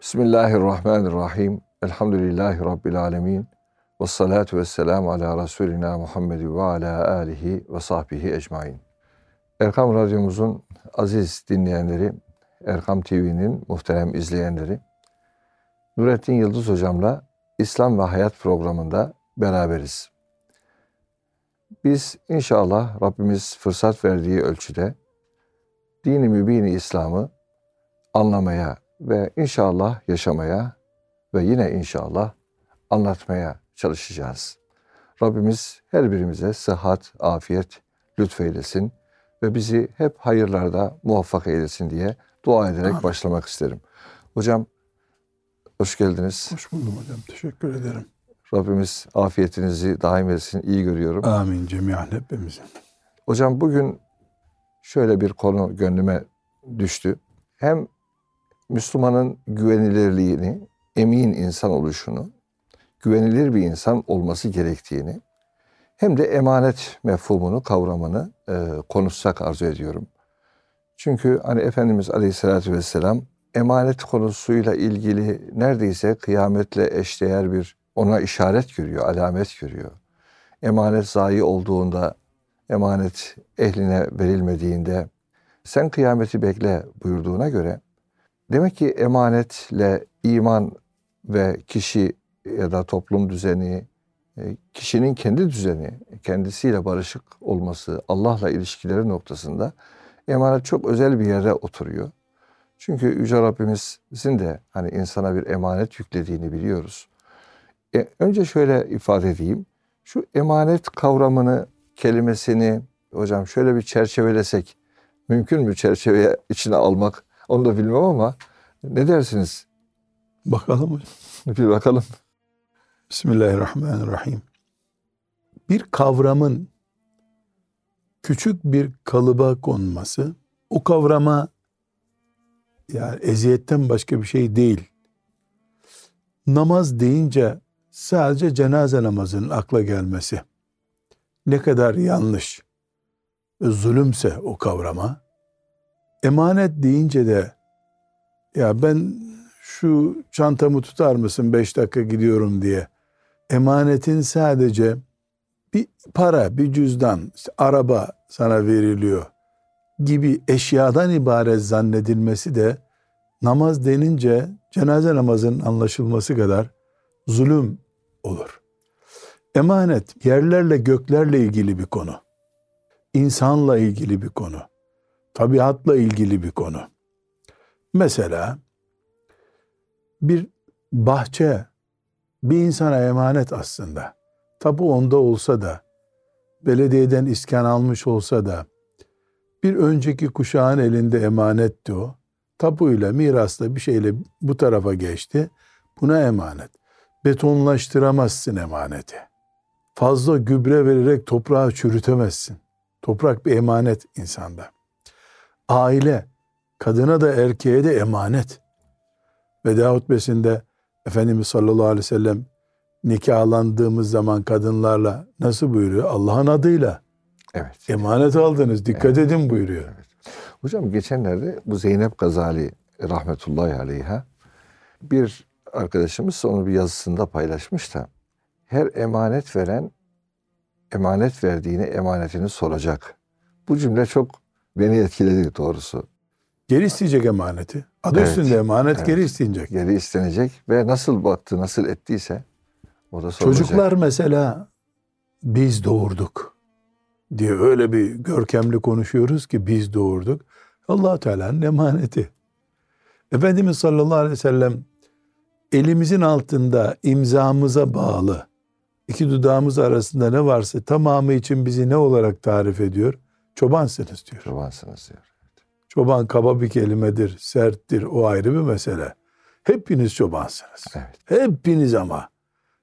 Bismillahirrahmanirrahim. Elhamdülillahi Rabbil alemin. Ve salatu ve selamu ala Resulina Muhammed ve ala alihi ve sahbihi ecmain. Erkam Radyomuzun aziz dinleyenleri, Erkam TV'nin muhterem izleyenleri, Nurettin Yıldız Hocam'la İslam ve Hayat programında beraberiz. Biz inşallah Rabbimiz fırsat verdiği ölçüde dini mübini İslam'ı anlamaya ve inşallah yaşamaya ve yine inşallah anlatmaya çalışacağız. Rabbimiz her birimize sıhhat, afiyet lütfeylesin ve bizi hep hayırlarda muvaffak eylesin diye dua ederek Amin. başlamak isterim. Hocam hoş geldiniz. Hoş buldum hocam. Teşekkür ederim. Rabbimiz afiyetinizi daim etsin. İyi görüyorum. Amin cemiyen hepimizin. Hocam bugün şöyle bir konu gönlüme düştü. Hem Müslümanın güvenilirliğini, emin insan oluşunu, güvenilir bir insan olması gerektiğini, hem de emanet mefhumunu, kavramını e, konuşsak arzu ediyorum. Çünkü hani Efendimiz Aleyhisselatü Vesselam emanet konusuyla ilgili neredeyse kıyametle eşdeğer bir ona işaret görüyor, alamet görüyor. Emanet zayi olduğunda, emanet ehline verilmediğinde sen kıyameti bekle buyurduğuna göre demek ki emanetle iman ve kişi ya da toplum düzeni, e, kişinin kendi düzeni, kendisiyle barışık olması, Allah'la ilişkileri noktasında emanet çok özel bir yere oturuyor. Çünkü Yüce Rabbimizin de hani insana bir emanet yüklediğini biliyoruz. E, önce şöyle ifade edeyim. Şu emanet kavramını, kelimesini hocam şöyle bir çerçevelesek mümkün mü çerçeveye içine almak? Onu da bilmem ama ne dersiniz? Bakalım hocam. Bir bakalım. Bismillahirrahmanirrahim. Bir kavramın küçük bir kalıba konması o kavrama yani eziyetten başka bir şey değil. Namaz deyince sadece cenaze namazının akla gelmesi ne kadar yanlış, zulümse o kavrama, emanet deyince de ya ben şu çantamı tutar mısın beş dakika gidiyorum diye emanetin sadece bir para, bir cüzdan, işte araba sana veriliyor gibi eşyadan ibaret zannedilmesi de namaz denince cenaze namazının anlaşılması kadar zulüm olur. Emanet yerlerle göklerle ilgili bir konu. İnsanla ilgili bir konu. Tabiatla ilgili bir konu. Mesela bir bahçe bir insana emanet aslında. Tabu onda olsa da, belediyeden iskan almış olsa da, bir önceki kuşağın elinde emanetti o. Tapuyla, mirasla bir şeyle bu tarafa geçti. Buna emanet. Betonlaştıramazsın emaneti. Fazla gübre vererek toprağı çürütemezsin. Toprak bir emanet insanda. Aile, kadına da erkeğe de emanet. Veda hutbesinde Efendimiz sallallahu aleyhi ve sellem nikahlandığımız zaman kadınlarla nasıl buyuruyor? Allah'ın adıyla. Evet. Emanet aldınız. Dikkat evet. edin buyuruyor. Evet. Hocam geçenlerde bu Zeynep Gazali rahmetullahi aleyha bir arkadaşımız onu bir yazısında paylaşmış da her emanet veren emanet verdiğini emanetini soracak. Bu cümle çok beni etkiledi doğrusu. Geri isteyecek emaneti. Adı evet, üstünde emanet evet. geri isteyecek. Geri istenecek ve nasıl baktı, nasıl ettiyse o da sorulacak. Çocuklar mesela biz doğurduk diye öyle bir görkemli konuşuyoruz ki biz doğurduk. allah Teala'nın emaneti. Efendimiz sallallahu aleyhi ve sellem elimizin altında imzamıza bağlı iki dudağımız arasında ne varsa tamamı için bizi ne olarak tarif ediyor? Çobansınız diyor. Çobansınız diyor. Çoban kaba bir kelimedir, serttir, o ayrı bir mesele. Hepiniz çobansınız. Evet. Hepiniz ama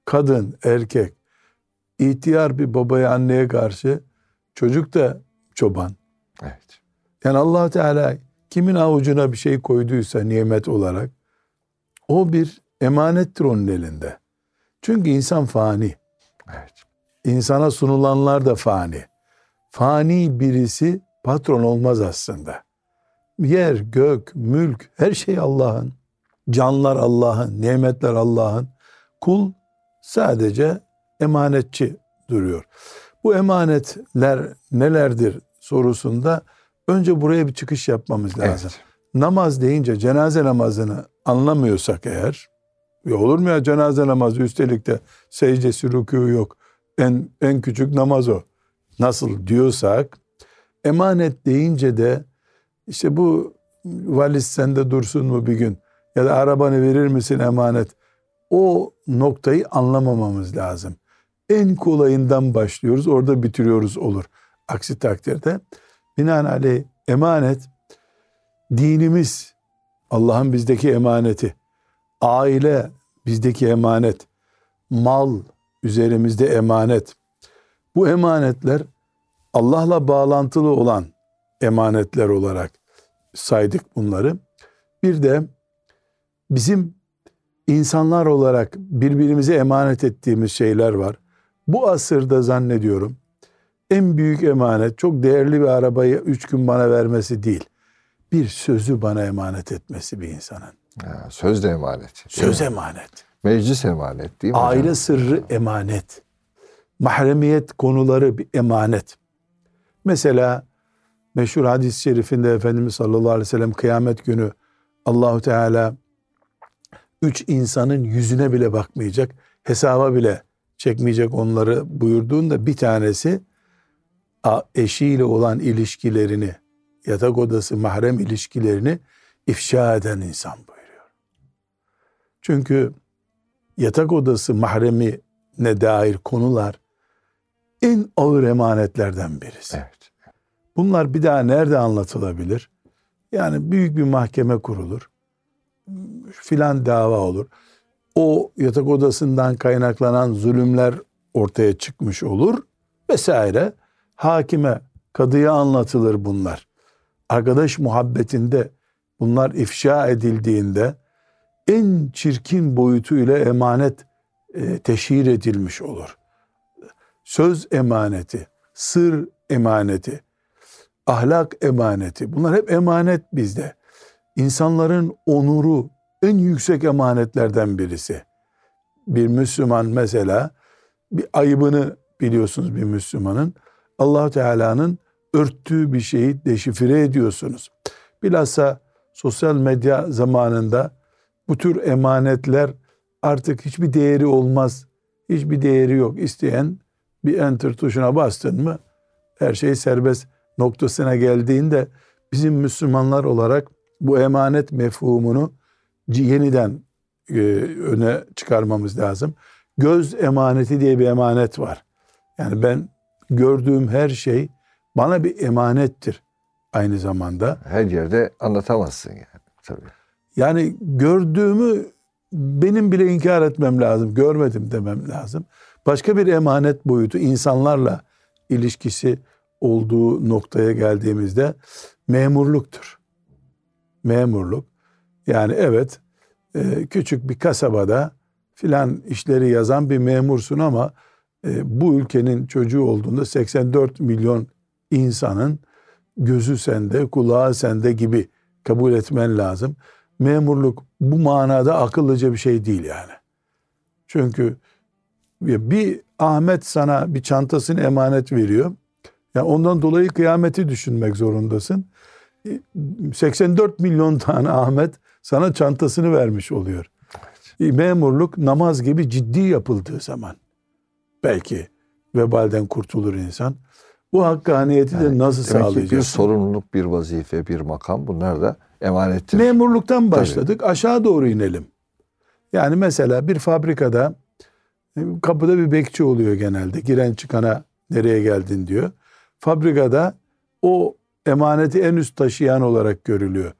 kadın, erkek, ihtiyar bir babaya, anneye karşı çocuk da çoban. Evet. Yani allah Teala kimin avucuna bir şey koyduysa nimet olarak o bir emanettir onun elinde. Çünkü insan fani. Evet. İnsana sunulanlar da fani. Fani birisi patron olmaz aslında. Yer, gök, mülk her şey Allah'ın. Canlar Allah'ın, nimetler Allah'ın. Kul sadece emanetçi duruyor. Bu emanetler nelerdir sorusunda önce buraya bir çıkış yapmamız lazım. Evet. Namaz deyince cenaze namazını anlamıyorsak eğer, ya olur mu ya cenaze namazı üstelik de secdesi rükû yok. En, en küçük namaz o. Nasıl diyorsak emanet deyince de işte bu valiz sende dursun mu bir gün ya da arabanı verir misin emanet o noktayı anlamamamız lazım. En kolayından başlıyoruz orada bitiriyoruz olur. Aksi takdirde binaenaleyh emanet dinimiz Allah'ın bizdeki emaneti aile bizdeki emanet mal üzerimizde emanet bu emanetler Allah'la bağlantılı olan emanetler olarak saydık bunları. Bir de bizim insanlar olarak birbirimize emanet ettiğimiz şeyler var. Bu asırda zannediyorum en büyük emanet çok değerli bir arabayı üç gün bana vermesi değil. Bir sözü bana emanet etmesi bir insanın. Ha, söz de emanet. Söz mi? emanet. Meclis emanet değil mi hocam? Aile sırrı emanet. Mahremiyet konuları bir emanet. Mesela meşhur hadis-i şerifinde Efendimiz sallallahu aleyhi ve sellem kıyamet günü Allahu Teala üç insanın yüzüne bile bakmayacak, hesaba bile çekmeyecek onları buyurduğunda bir tanesi eşiyle olan ilişkilerini, yatak odası mahrem ilişkilerini ifşa eden insan buyuruyor. Çünkü yatak odası mahremi ne dair konular en ağır emanetlerden birisi. Evet. Bunlar bir daha nerede anlatılabilir? Yani büyük bir mahkeme kurulur. Filan dava olur. O yatak odasından kaynaklanan zulümler ortaya çıkmış olur vesaire. Hakime, kadıya anlatılır bunlar. Arkadaş muhabbetinde bunlar ifşa edildiğinde en çirkin boyutuyla emanet e, teşhir edilmiş olur. Söz emaneti, sır emaneti, ahlak emaneti. Bunlar hep emanet bizde. İnsanların onuru en yüksek emanetlerden birisi. Bir Müslüman mesela bir ayıbını biliyorsunuz bir Müslümanın. allah Teala'nın örttüğü bir şeyi deşifre ediyorsunuz. Bilhassa sosyal medya zamanında bu tür emanetler artık hiçbir değeri olmaz. Hiçbir değeri yok. İsteyen bir enter tuşuna bastın mı her şey serbest noktasına geldiğinde bizim Müslümanlar olarak bu emanet mefhumunu yeniden e, öne çıkarmamız lazım. Göz emaneti diye bir emanet var. Yani ben gördüğüm her şey bana bir emanettir aynı zamanda. Her yerde anlatamazsın yani tabii. Yani gördüğümü benim bile inkar etmem lazım. Görmedim demem lazım. Başka bir emanet boyutu insanlarla ilişkisi olduğu noktaya geldiğimizde memurluktur. Memurluk. Yani evet e, küçük bir kasabada filan işleri yazan bir memursun ama e, bu ülkenin çocuğu olduğunda 84 milyon insanın gözü sende, kulağı sende gibi kabul etmen lazım. Memurluk bu manada akıllıca bir şey değil yani. Çünkü bir Ahmet sana bir çantasını emanet veriyor. Yani ondan dolayı kıyameti düşünmek zorundasın. 84 milyon tane Ahmet sana çantasını vermiş oluyor. Memurluk namaz gibi ciddi yapıldığı zaman belki vebalden kurtulur insan. Bu hakkaniyeti de nasıl ki bir sağlayacağız? sorumluluk, bir vazife, bir makam bunlar da emanettir. Memurluktan başladık. Aşağı doğru inelim. Yani mesela bir fabrikada e, kapıda bir bekçi oluyor genelde. Giren çıkana nereye geldin diyor. Fabrikada o emaneti en üst taşıyan olarak görülüyor.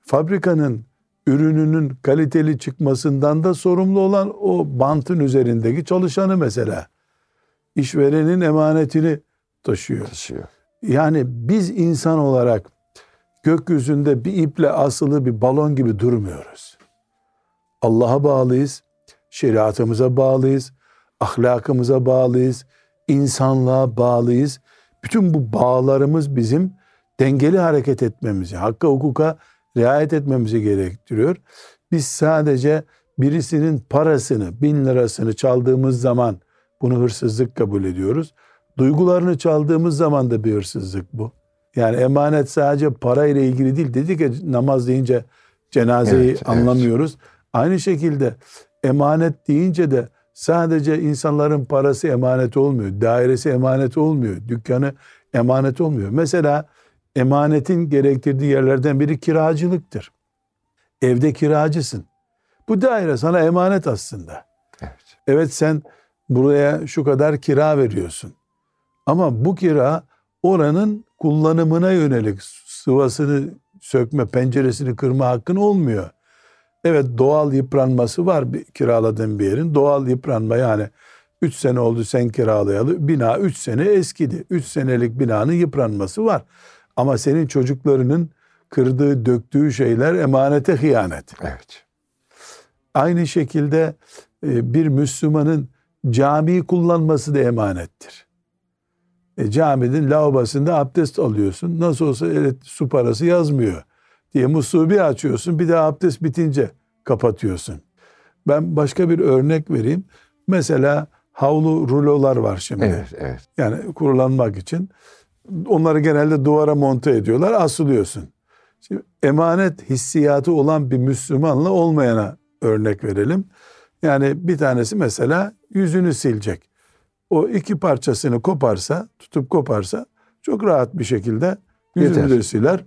Fabrikanın ürününün kaliteli çıkmasından da sorumlu olan o bantın üzerindeki çalışanı mesela. İşverenin emanetini taşıyor. taşıyor. Yani biz insan olarak gökyüzünde bir iple asılı bir balon gibi durmuyoruz. Allah'a bağlıyız, şeriatımıza bağlıyız, ahlakımıza bağlıyız, insanlığa bağlıyız. Bütün bu bağlarımız bizim dengeli hareket etmemizi, hakka hukuka riayet etmemizi gerektiriyor. Biz sadece birisinin parasını, bin lirasını çaldığımız zaman bunu hırsızlık kabul ediyoruz. Duygularını çaldığımız zaman da bir hırsızlık bu. Yani emanet sadece para ile ilgili değil. Dedik ya namaz deyince cenazeyi Evet, evet. anlamıyoruz. Aynı şekilde emanet deyince de sadece insanların parası emanet olmuyor. Dairesi emanet olmuyor. Dükkanı emanet olmuyor. Mesela emanetin gerektirdiği yerlerden biri kiracılıktır. Evde kiracısın. Bu daire sana emanet aslında. Evet. Evet sen buraya şu kadar kira veriyorsun. Ama bu kira oranın kullanımına yönelik sıvasını sökme, penceresini kırma hakkın olmuyor. Evet doğal yıpranması var bir kiraladığın bir yerin. Doğal yıpranma yani 3 sene oldu sen kiralayalı. Bina 3 sene eskidi. 3 senelik binanın yıpranması var. Ama senin çocuklarının kırdığı, döktüğü şeyler emanete hıyanet. Evet. Aynı şekilde e, bir Müslümanın camiyi kullanması da emanettir. E, caminin lavabosunda abdest alıyorsun. Nasıl olsa evet, su parası yazmıyor diye musluğu bir açıyorsun. Bir daha abdest bitince kapatıyorsun. Ben başka bir örnek vereyim. Mesela havlu rulolar var şimdi. Evet, evet. Yani kurulanmak için. Onları genelde duvara monte ediyorlar. Asılıyorsun. Şimdi emanet hissiyatı olan bir Müslümanla olmayana örnek verelim. Yani bir tanesi mesela yüzünü silecek. O iki parçasını koparsa, tutup koparsa çok rahat bir şekilde yüzünü Yeter. de siler.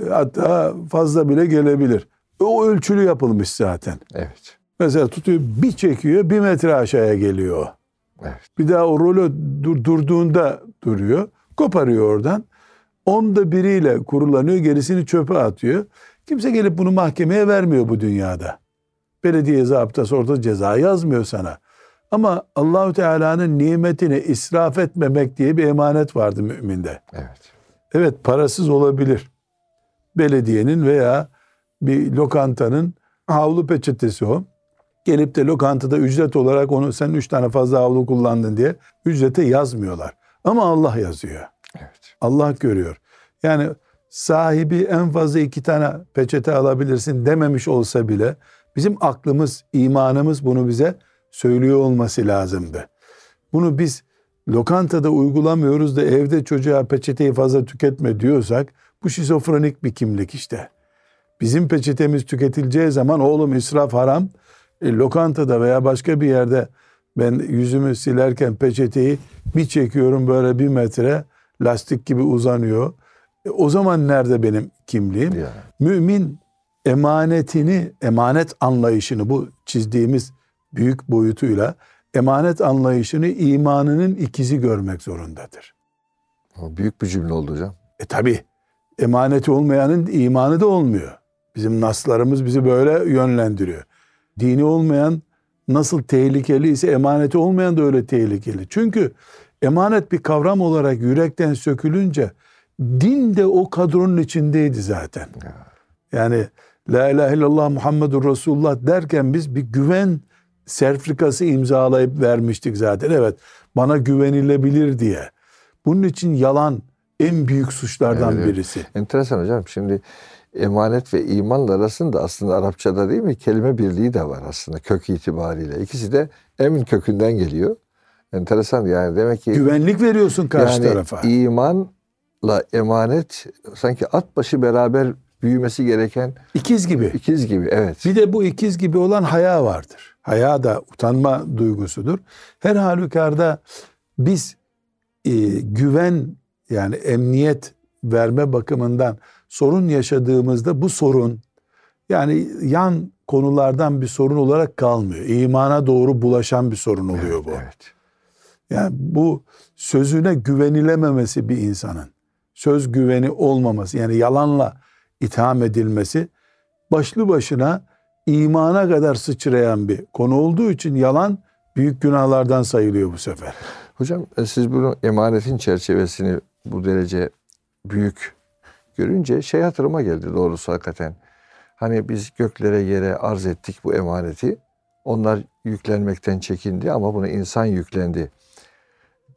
E, Hatta fazla bile gelebilir. O ölçülü yapılmış zaten. Evet. Mesela tutuyor bir çekiyor bir metre aşağıya geliyor. Evet. Bir daha o rolü dur, durduğunda duruyor. Koparıyor oradan. Onda biriyle kurulanıyor. Gerisini çöpe atıyor. Kimse gelip bunu mahkemeye vermiyor bu dünyada. Belediye zabıtası orada ceza yazmıyor sana. Ama Allahü Teala'nın nimetini israf etmemek diye bir emanet vardı müminde. Evet. Evet parasız olabilir. Belediyenin veya bir lokantanın havlu peçetesi o. Gelip de lokantada ücret olarak onu sen üç tane fazla havlu kullandın diye ücrete yazmıyorlar. Ama Allah yazıyor. Evet. Allah görüyor. Yani sahibi en fazla iki tane peçete alabilirsin dememiş olsa bile bizim aklımız, imanımız bunu bize söylüyor olması lazımdı. Bunu biz lokantada uygulamıyoruz da evde çocuğa peçeteyi fazla tüketme diyorsak bu şizofrenik bir kimlik işte. Bizim peçetemiz tüketileceği zaman oğlum israf haram. E, lokantada veya başka bir yerde ben yüzümü silerken peçeteyi bir çekiyorum böyle bir metre lastik gibi uzanıyor. E, o zaman nerede benim kimliğim? Ya. Mümin emanetini, emanet anlayışını bu çizdiğimiz büyük boyutuyla emanet anlayışını imanının ikizi görmek zorundadır. O büyük bir cümle oldu hocam. E tabi emaneti olmayanın imanı da olmuyor. Bizim naslarımız bizi böyle yönlendiriyor. Dini olmayan nasıl tehlikeli ise emaneti olmayan da öyle tehlikeli. Çünkü emanet bir kavram olarak yürekten sökülünce din de o kadronun içindeydi zaten. Ya. Yani La ilahe illallah Muhammedur Resulullah derken biz bir güven sertifikası imzalayıp vermiştik zaten. Evet bana güvenilebilir diye. Bunun için yalan en büyük suçlardan Evet, birisi. Enteresan hocam. Şimdi emanet ve imanla arasında aslında Arapçada değil mi kelime birliği de var aslında kök itibariyle. İkisi de emin kökünden geliyor. Enteresan yani demek ki Güvenlik veriyorsun karşı yani tarafa. imanla emanet sanki at başı beraber büyümesi gereken İkiz gibi. ikiz gibi. Evet. Bir de bu ikiz gibi olan haya vardır. Haya da utanma duygusudur. Her halükarda biz e, güven yani emniyet verme bakımından sorun yaşadığımızda bu sorun yani yan konulardan bir sorun olarak kalmıyor. İmana doğru bulaşan bir sorun oluyor evet, bu. Evet. Yani bu sözüne güvenilememesi bir insanın, söz güveni olmaması yani yalanla itham edilmesi başlı başına imana kadar sıçrayan bir konu olduğu için yalan büyük günahlardan sayılıyor bu sefer. Hocam e, siz bunu emanetin çerçevesini bu derece büyük görünce şey hatırıma geldi doğrusu hakikaten. Hani biz göklere yere arz ettik bu emaneti. Onlar yüklenmekten çekindi ama buna insan yüklendi.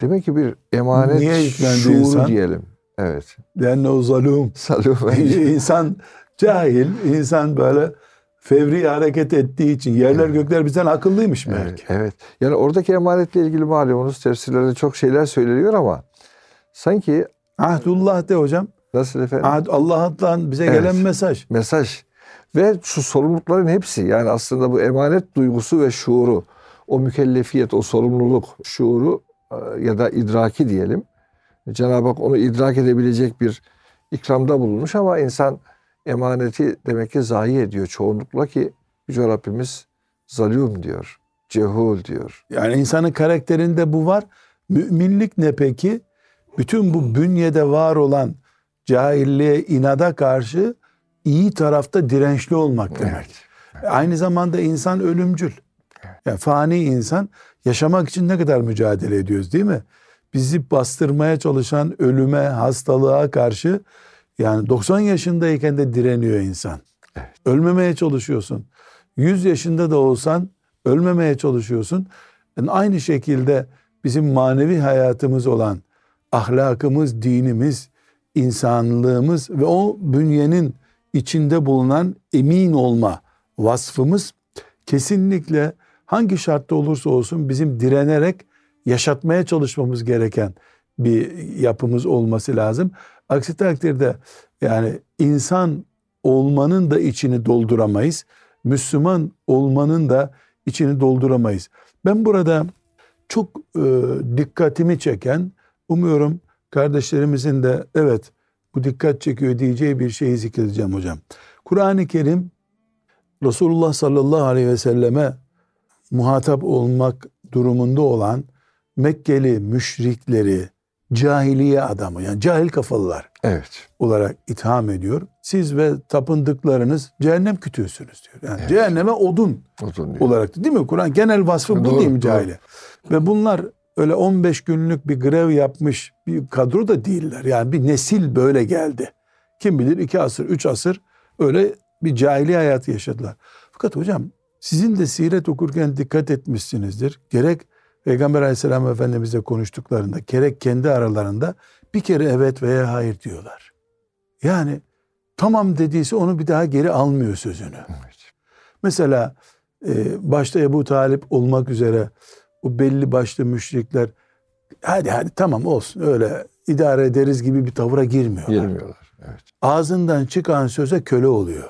Demek ki bir emanet Niye yüklendi şuuru insan? diyelim. Evet. Yani o zalum. Salih insan cahil, insan böyle fevri hareket ettiği için yerler gökler bizden akıllıymış belki. Evet, evet. Yani oradaki emanetle ilgili malumunuz tefsirlerde çok şeyler söyleniyor ama sanki Ahdullah de hocam. nasıl efendim? Ahd Allah'tan bize Evet. gelen mesaj. mesaj ve şu sorumlulukların hepsi yani aslında bu emanet duygusu ve şuuru o mükellefiyet o sorumluluk şuuru e, ya da idraki diyelim Cenab-ı Hak onu idrak edebilecek bir ikramda bulunmuş ama insan emaneti demek ki zayi ediyor çoğunlukla ki Yüce Rabbimiz zalim diyor, cehul diyor. Yani insanın karakterinde bu var. Müminlik ne peki? Bütün bu bünyede var olan cahilliğe, inada karşı iyi tarafta dirençli olmak demek. Aynı zamanda insan ölümcül. Yani fani insan yaşamak için ne kadar mücadele ediyoruz değil mi? Bizi bastırmaya çalışan ölüme, hastalığa karşı yani 90 yaşındayken de direniyor insan. Ölmemeye çalışıyorsun. 100 yaşında da olsan ölmemeye çalışıyorsun. Yani aynı şekilde bizim manevi hayatımız olan ahlakımız, dinimiz, insanlığımız ve o bünyenin içinde bulunan emin olma vasfımız kesinlikle hangi şartta olursa olsun bizim direnerek yaşatmaya çalışmamız gereken bir yapımız olması lazım. Aksi takdirde yani insan olmanın da içini dolduramayız. Müslüman olmanın da içini dolduramayız. Ben burada çok e, dikkatimi çeken, umuyorum kardeşlerimizin de evet bu dikkat çekiyor diyeceği bir şeyi zikredeceğim hocam. Kur'an-ı Kerim Resulullah sallallahu aleyhi ve selleme muhatap olmak durumunda olan Mekkeli müşrikleri, cahiliye adamı yani cahil kafalılar Evet. olarak itham ediyor. Siz ve tapındıklarınız cehennem kütüğüsünüz diyor. Yani cehenneme odun Uzun diyor. olarak değil mi? Kur'an genel vasfı bu Doğru, değil mi cahile? Ve bunlar öyle 15 günlük bir grev yapmış bir kadro da değiller. Yani bir nesil böyle geldi. Kim bilir iki asır, üç asır öyle bir cahiliye hayatı yaşadılar. Fakat hocam sizin de siret okurken dikkat etmişsinizdir. Gerek Peygamber aleyhisselam efendimizle konuştuklarında, gerek kendi aralarında bir kere evet veya hayır diyorlar. Yani tamam dediyse onu bir daha geri almıyor sözünü. Evet. Mesela e, başta Ebu Talip olmak üzere o belli başlı müşrikler hadi hadi tamam olsun öyle idare ederiz gibi bir tavıra girmiyorlar. Girmiyorlar. Evet. Ağzından çıkan söze köle oluyor.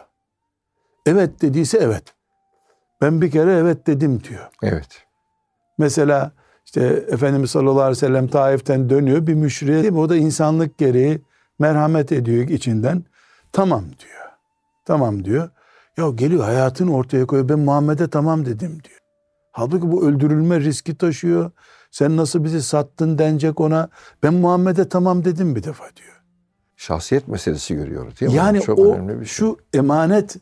Evet dediyse evet. Ben bir kere evet dedim diyor. Evet. Mesela işte Efendimiz sallallahu aleyhi ve sellem Taif'ten dönüyor bir müşriye değil mi? O da insanlık gereği merhamet ediyor içinden. Tamam diyor. Tamam diyor. Ya geliyor hayatını ortaya koyuyor. Ben Muhammed'e tamam dedim diyor. Halbuki bu öldürülme riski taşıyor. Sen nasıl bizi sattın denecek ona. Ben Muhammed'e tamam dedim bir defa diyor. Şahsiyet meselesi görüyoruz değil mi? Yani Çok o önemli bir şey. şu emanet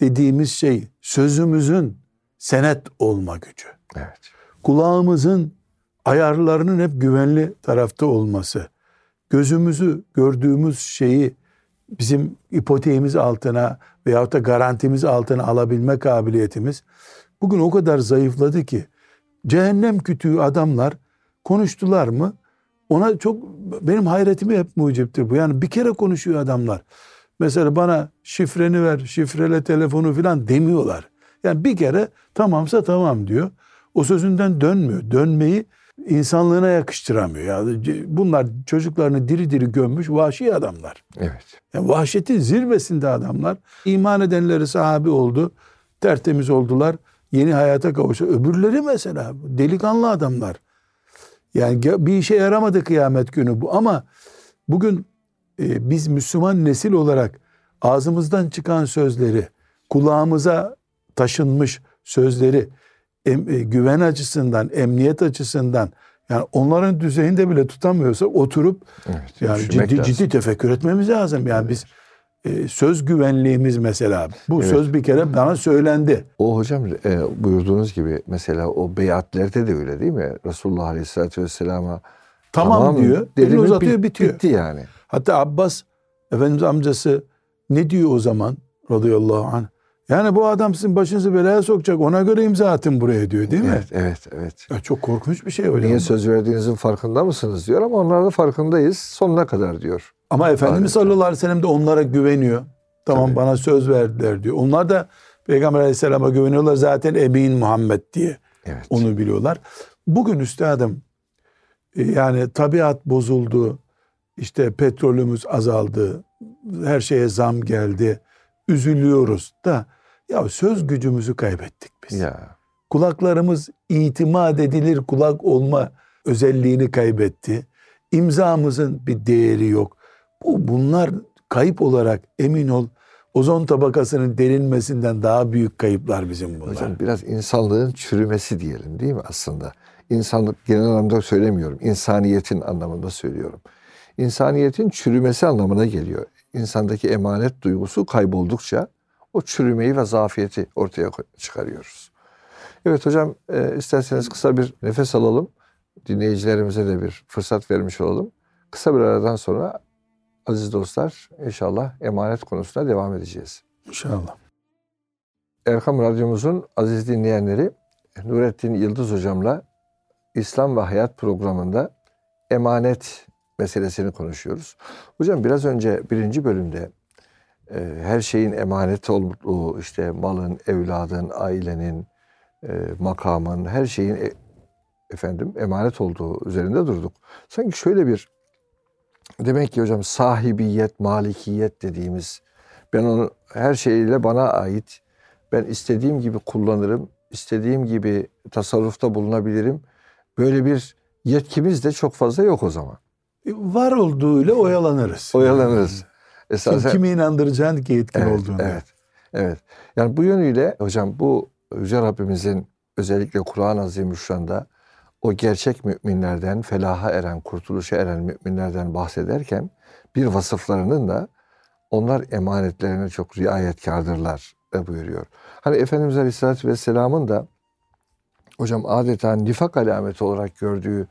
dediğimiz şey sözümüzün senet olma gücü. Evet. kulağımızın ayarlarının hep güvenli tarafta olması, gözümüzü gördüğümüz şeyi bizim ipoteğimiz altına veyahut da garantimiz altına alabilme kabiliyetimiz bugün o kadar zayıfladı ki cehennem kütüğü adamlar konuştular mı ona çok benim hayretime hep muciptir bu. Yani bir kere konuşuyor adamlar. Mesela bana şifreni ver, şifrele telefonu filan demiyorlar. Yani bir kere tamamsa tamam diyor. O sözünden dönmüyor. Dönmeyi insanlığına yakıştıramıyor. Yani bunlar çocuklarını diri diri gömmüş vahşi adamlar. Evet. Yani vahşetin zirvesinde adamlar. İman edenleri sahabi oldu. Tertemiz oldular. Yeni hayata kavuştu. Öbürleri mesela delikanlı adamlar. Yani bir işe yaramadı kıyamet günü bu ama bugün e, biz Müslüman nesil olarak ağzımızdan çıkan sözleri, kulağımıza taşınmış sözleri em- e, güven açısından, emniyet açısından yani onların düzeyinde bile tutamıyorsa oturup Evet. yani ciddi lazım. ciddi tefekkür etmemiz lazım. Yani biz e, söz güvenliğimiz mesela. Bu söz bir kere bana söylendi. O hocam e, buyurduğunuz gibi mesela o beyatlerde de öyle değil mi? Resulullah Aleyhisselatü Vesselam'a Tamam, diyor. dedi Elini uzatıyor bit- bitiyor. Bitti yani. Hatta Abbas Efendimiz amcası ne diyor o zaman radıyallahu anh? Yani bu adam sizin başınızı belaya sokacak ona göre imza atın buraya diyor değil mi? Evet, evet, evet. Ya çok korkunç bir şey hocam. Niye söz verdiğinizin farkında mısınız diyor ama onlar da farkındayız sonuna kadar diyor. Ama Efendimiz Adeta. sallallahu aleyhi ve sellem de onlara güveniyor. Tamam Tabii. bana söz verdiler diyor. Onlar da Peygamber aleyhisselama güveniyorlar zaten emin Muhammed diye Evet. onu biliyorlar. Bugün üstadım e, yani tabiat bozuldu. işte petrolümüz azaldı. Her şeye zam geldi. Üzülüyoruz da ya söz gücümüzü kaybettik biz. Ya. Kulaklarımız itimat edilir kulak olma özelliğini kaybetti. İmzamızın bir değeri yok. Bu bunlar kayıp olarak emin ol ozon tabakasının delinmesinden daha büyük kayıplar bizim bunlar. Hocam biraz insanlığın çürümesi diyelim değil mi aslında? İnsanlık genel anlamda söylemiyorum. İnsaniyetin anlamında söylüyorum. İnsaniyetin çürümesi anlamına geliyor. İnsandaki emanet duygusu kayboldukça o çürümeyi ve zafiyeti ortaya çıkarıyoruz. Evet hocam e, isterseniz kısa bir nefes alalım. Dinleyicilerimize de bir fırsat vermiş olalım. Kısa bir aradan sonra aziz dostlar inşallah emanet konusuna devam edeceğiz. İnşallah. Erkam Radyomuzun aziz dinleyenleri Nurettin Yıldız Hocam'la İslam ve Hayat programında emanet meselesini konuşuyoruz. Hocam biraz önce birinci bölümde e, her şeyin emanet olduğu işte malın, evladın, ailenin, e, makamın, her şeyin e, efendim emanet olduğu üzerinde durduk. Sanki şöyle bir demek ki hocam sahibiyet, malikiyet dediğimiz ben onu her şeyiyle bana ait ben istediğim gibi kullanırım, istediğim gibi tasarrufta bulunabilirim. Böyle bir yetkimiz de çok fazla yok o zaman. E, Var olduğuyla oyalanırız. Oyalanırız. Kim, Esasen kimi inandıracaksın ki yetkin evet, olduğunu. evet, evet. Yani bu yönüyle hocam bu Yüce Rabbimizin özellikle Kur'an-ı Azimüşşan'da o gerçek müminlerden, felaha eren, kurtuluşa eren müminlerden bahsederken bir vasıflarının da onlar emanetlerine çok riayetkardırlar e, buyuruyor. Hani Efendimiz Aleyhisselatü Vesselam'ın da hocam adeta nifak alameti olarak gördüğü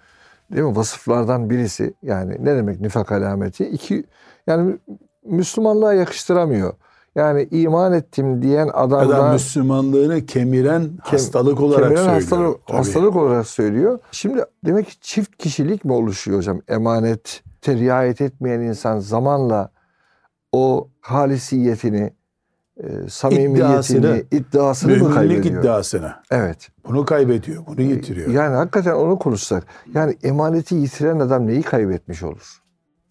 değil mi vasıflardan birisi yani ne demek nifak alameti? İki yani Müslümanlığa yakıştıramıyor. Yani iman ettim diyen adamda Adam Müslümanlığını kemiren hastalık olarak kemiren söylüyor. hastalık, Tabii. hastalık olarak söylüyor. Şimdi demek ki çift kişilik mi oluşuyor hocam? Emanet riayet etmeyen insan zamanla o halisiyetini, e, samimiyetini, İddiasını, iddiasını mı kaybediyor? iddiasını. Evet. Bunu kaybediyor, bunu yitiriyor. Yani hakikaten onu konuşsak. Yani emaneti yitiren adam neyi kaybetmiş olur?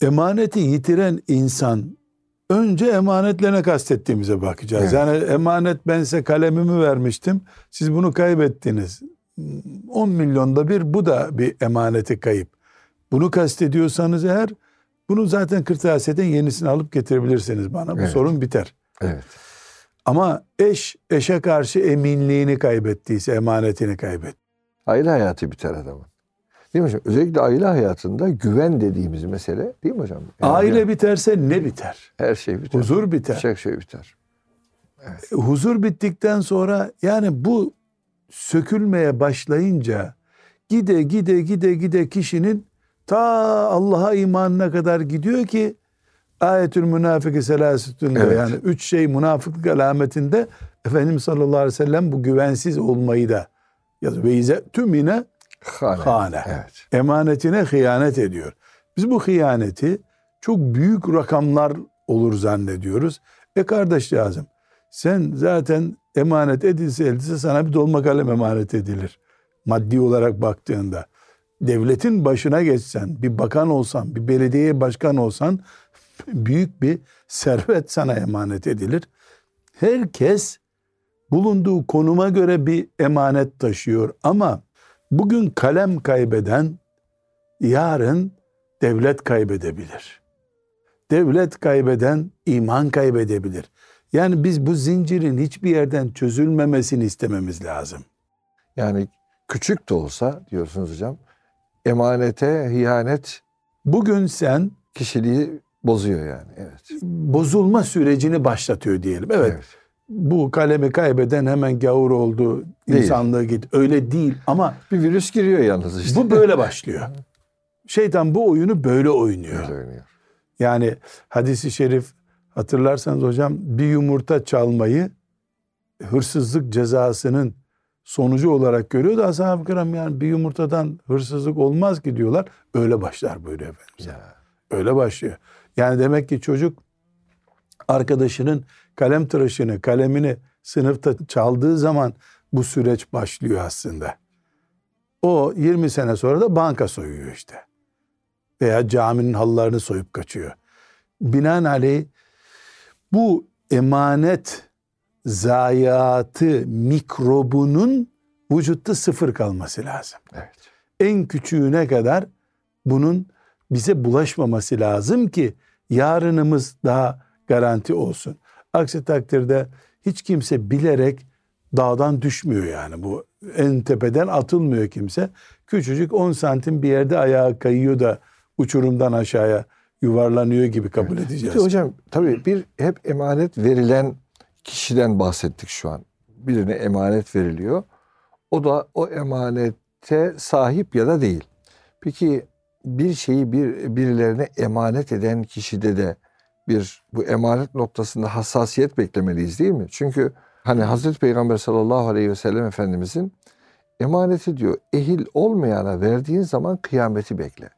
Emaneti yitiren insan önce emanetlerine kastettiğimize bakacağız. Evet. Yani emanet ben size kalemimi vermiştim. Siz bunu kaybettiniz. 10 milyonda bir bu da bir emaneti kayıp. Bunu kastediyorsanız eğer bunu zaten kırtasiyeden yenisini alıp getirebilirsiniz bana. Bu Evet. sorun biter. Evet. Ama eş eşe karşı eminliğini kaybettiyse emanetini kaybetti. Aile hayatı biter adamın. Değil mi hocam? Özellikle aile hayatında güven dediğimiz mesele değil mi hocam? Yani Aile biterse ne biter? her şey biter. Huzur biter. Çok şey biter. E, huzur bittikten sonra yani bu sökülmeye başlayınca gide gide gide gide kişinin ta Allah'a imanına kadar gidiyor ki ayetül münafiki selasütünde Evet. yani üç şey münafıklık alametinde Efendimiz sallallahu aleyhi ve sellem bu güvensiz olmayı da yazıyor. Ve ize tümine Hane. Hane. Evet. emanetine hıyanet ediyor. Biz bu hıyaneti çok büyük rakamlar olur zannediyoruz. E kardeş lazım. Sen zaten emanet edilse edilse sana bir dolma kalem emanet edilir. Maddi olarak baktığında. Devletin başına geçsen, bir bakan olsan, bir belediye başkan olsan büyük bir servet sana emanet edilir. Herkes bulunduğu konuma göre bir emanet taşıyor ama bugün kalem kaybeden yarın devlet kaybedebilir. Devlet kaybeden iman kaybedebilir. Yani biz bu zincirin hiçbir yerden çözülmemesini istememiz lazım. Yani küçük de olsa diyorsunuz hocam emanete hiyanet Bugün sen kişiliği bozuyor yani. Evet. bozulma sürecini başlatıyor diyelim. Evet, bu kalemi kaybeden hemen gavur oldu, Değil. insanlığı git. Öyle değil ama Bir virüs giriyor yalnız işte. bu böyle başlıyor. Şeytan bu oyunu böyle oynuyor. Böyle oynuyor. Yani hadisi şerif hatırlarsanız hocam bir yumurta çalmayı hırsızlık cezasının sonucu olarak görüyordu. Ashab-ı kiram yani bir yumurtadan hırsızlık olmaz ki diyorlar. Öyle başlar buyuruyor Efendimiz. Ya. Öyle başlıyor. Yani demek ki çocuk arkadaşının kalem tıraşını, kalemini sınıfta çaldığı zaman bu süreç başlıyor aslında. O 20 sene sonra da banka soyuyor işte. Veya caminin halılarını soyup kaçıyor. Binaenaleyh bu emanet zayiatı mikrobunun vücutta sıfır kalması lazım. Evet. En küçüğüne kadar bunun bize bulaşmaması lazım ki yarınımız daha garanti olsun. Aksi takdirde hiç kimse bilerek dağdan düşmüyor yani bu en tepeden atılmıyor kimse. Küçücük 10 santim bir yerde ayağa kayıyor da uçurumdan aşağıya yuvarlanıyor gibi kabul Bir edeceğiz. de hocam tabii bir hep emanet verilen kişiden bahsettik şu an. Birine emanet veriliyor. O da o emanete sahip ya da değil. Peki bir şeyi bir birilerine emanet eden kişide de bir bu emanet noktasında hassasiyet beklemeliyiz değil mi? Çünkü hani Hazreti Peygamber sallallahu aleyhi ve sellem Efendimizin emaneti diyor ehil olmayana verdiğin zaman kıyameti bekle.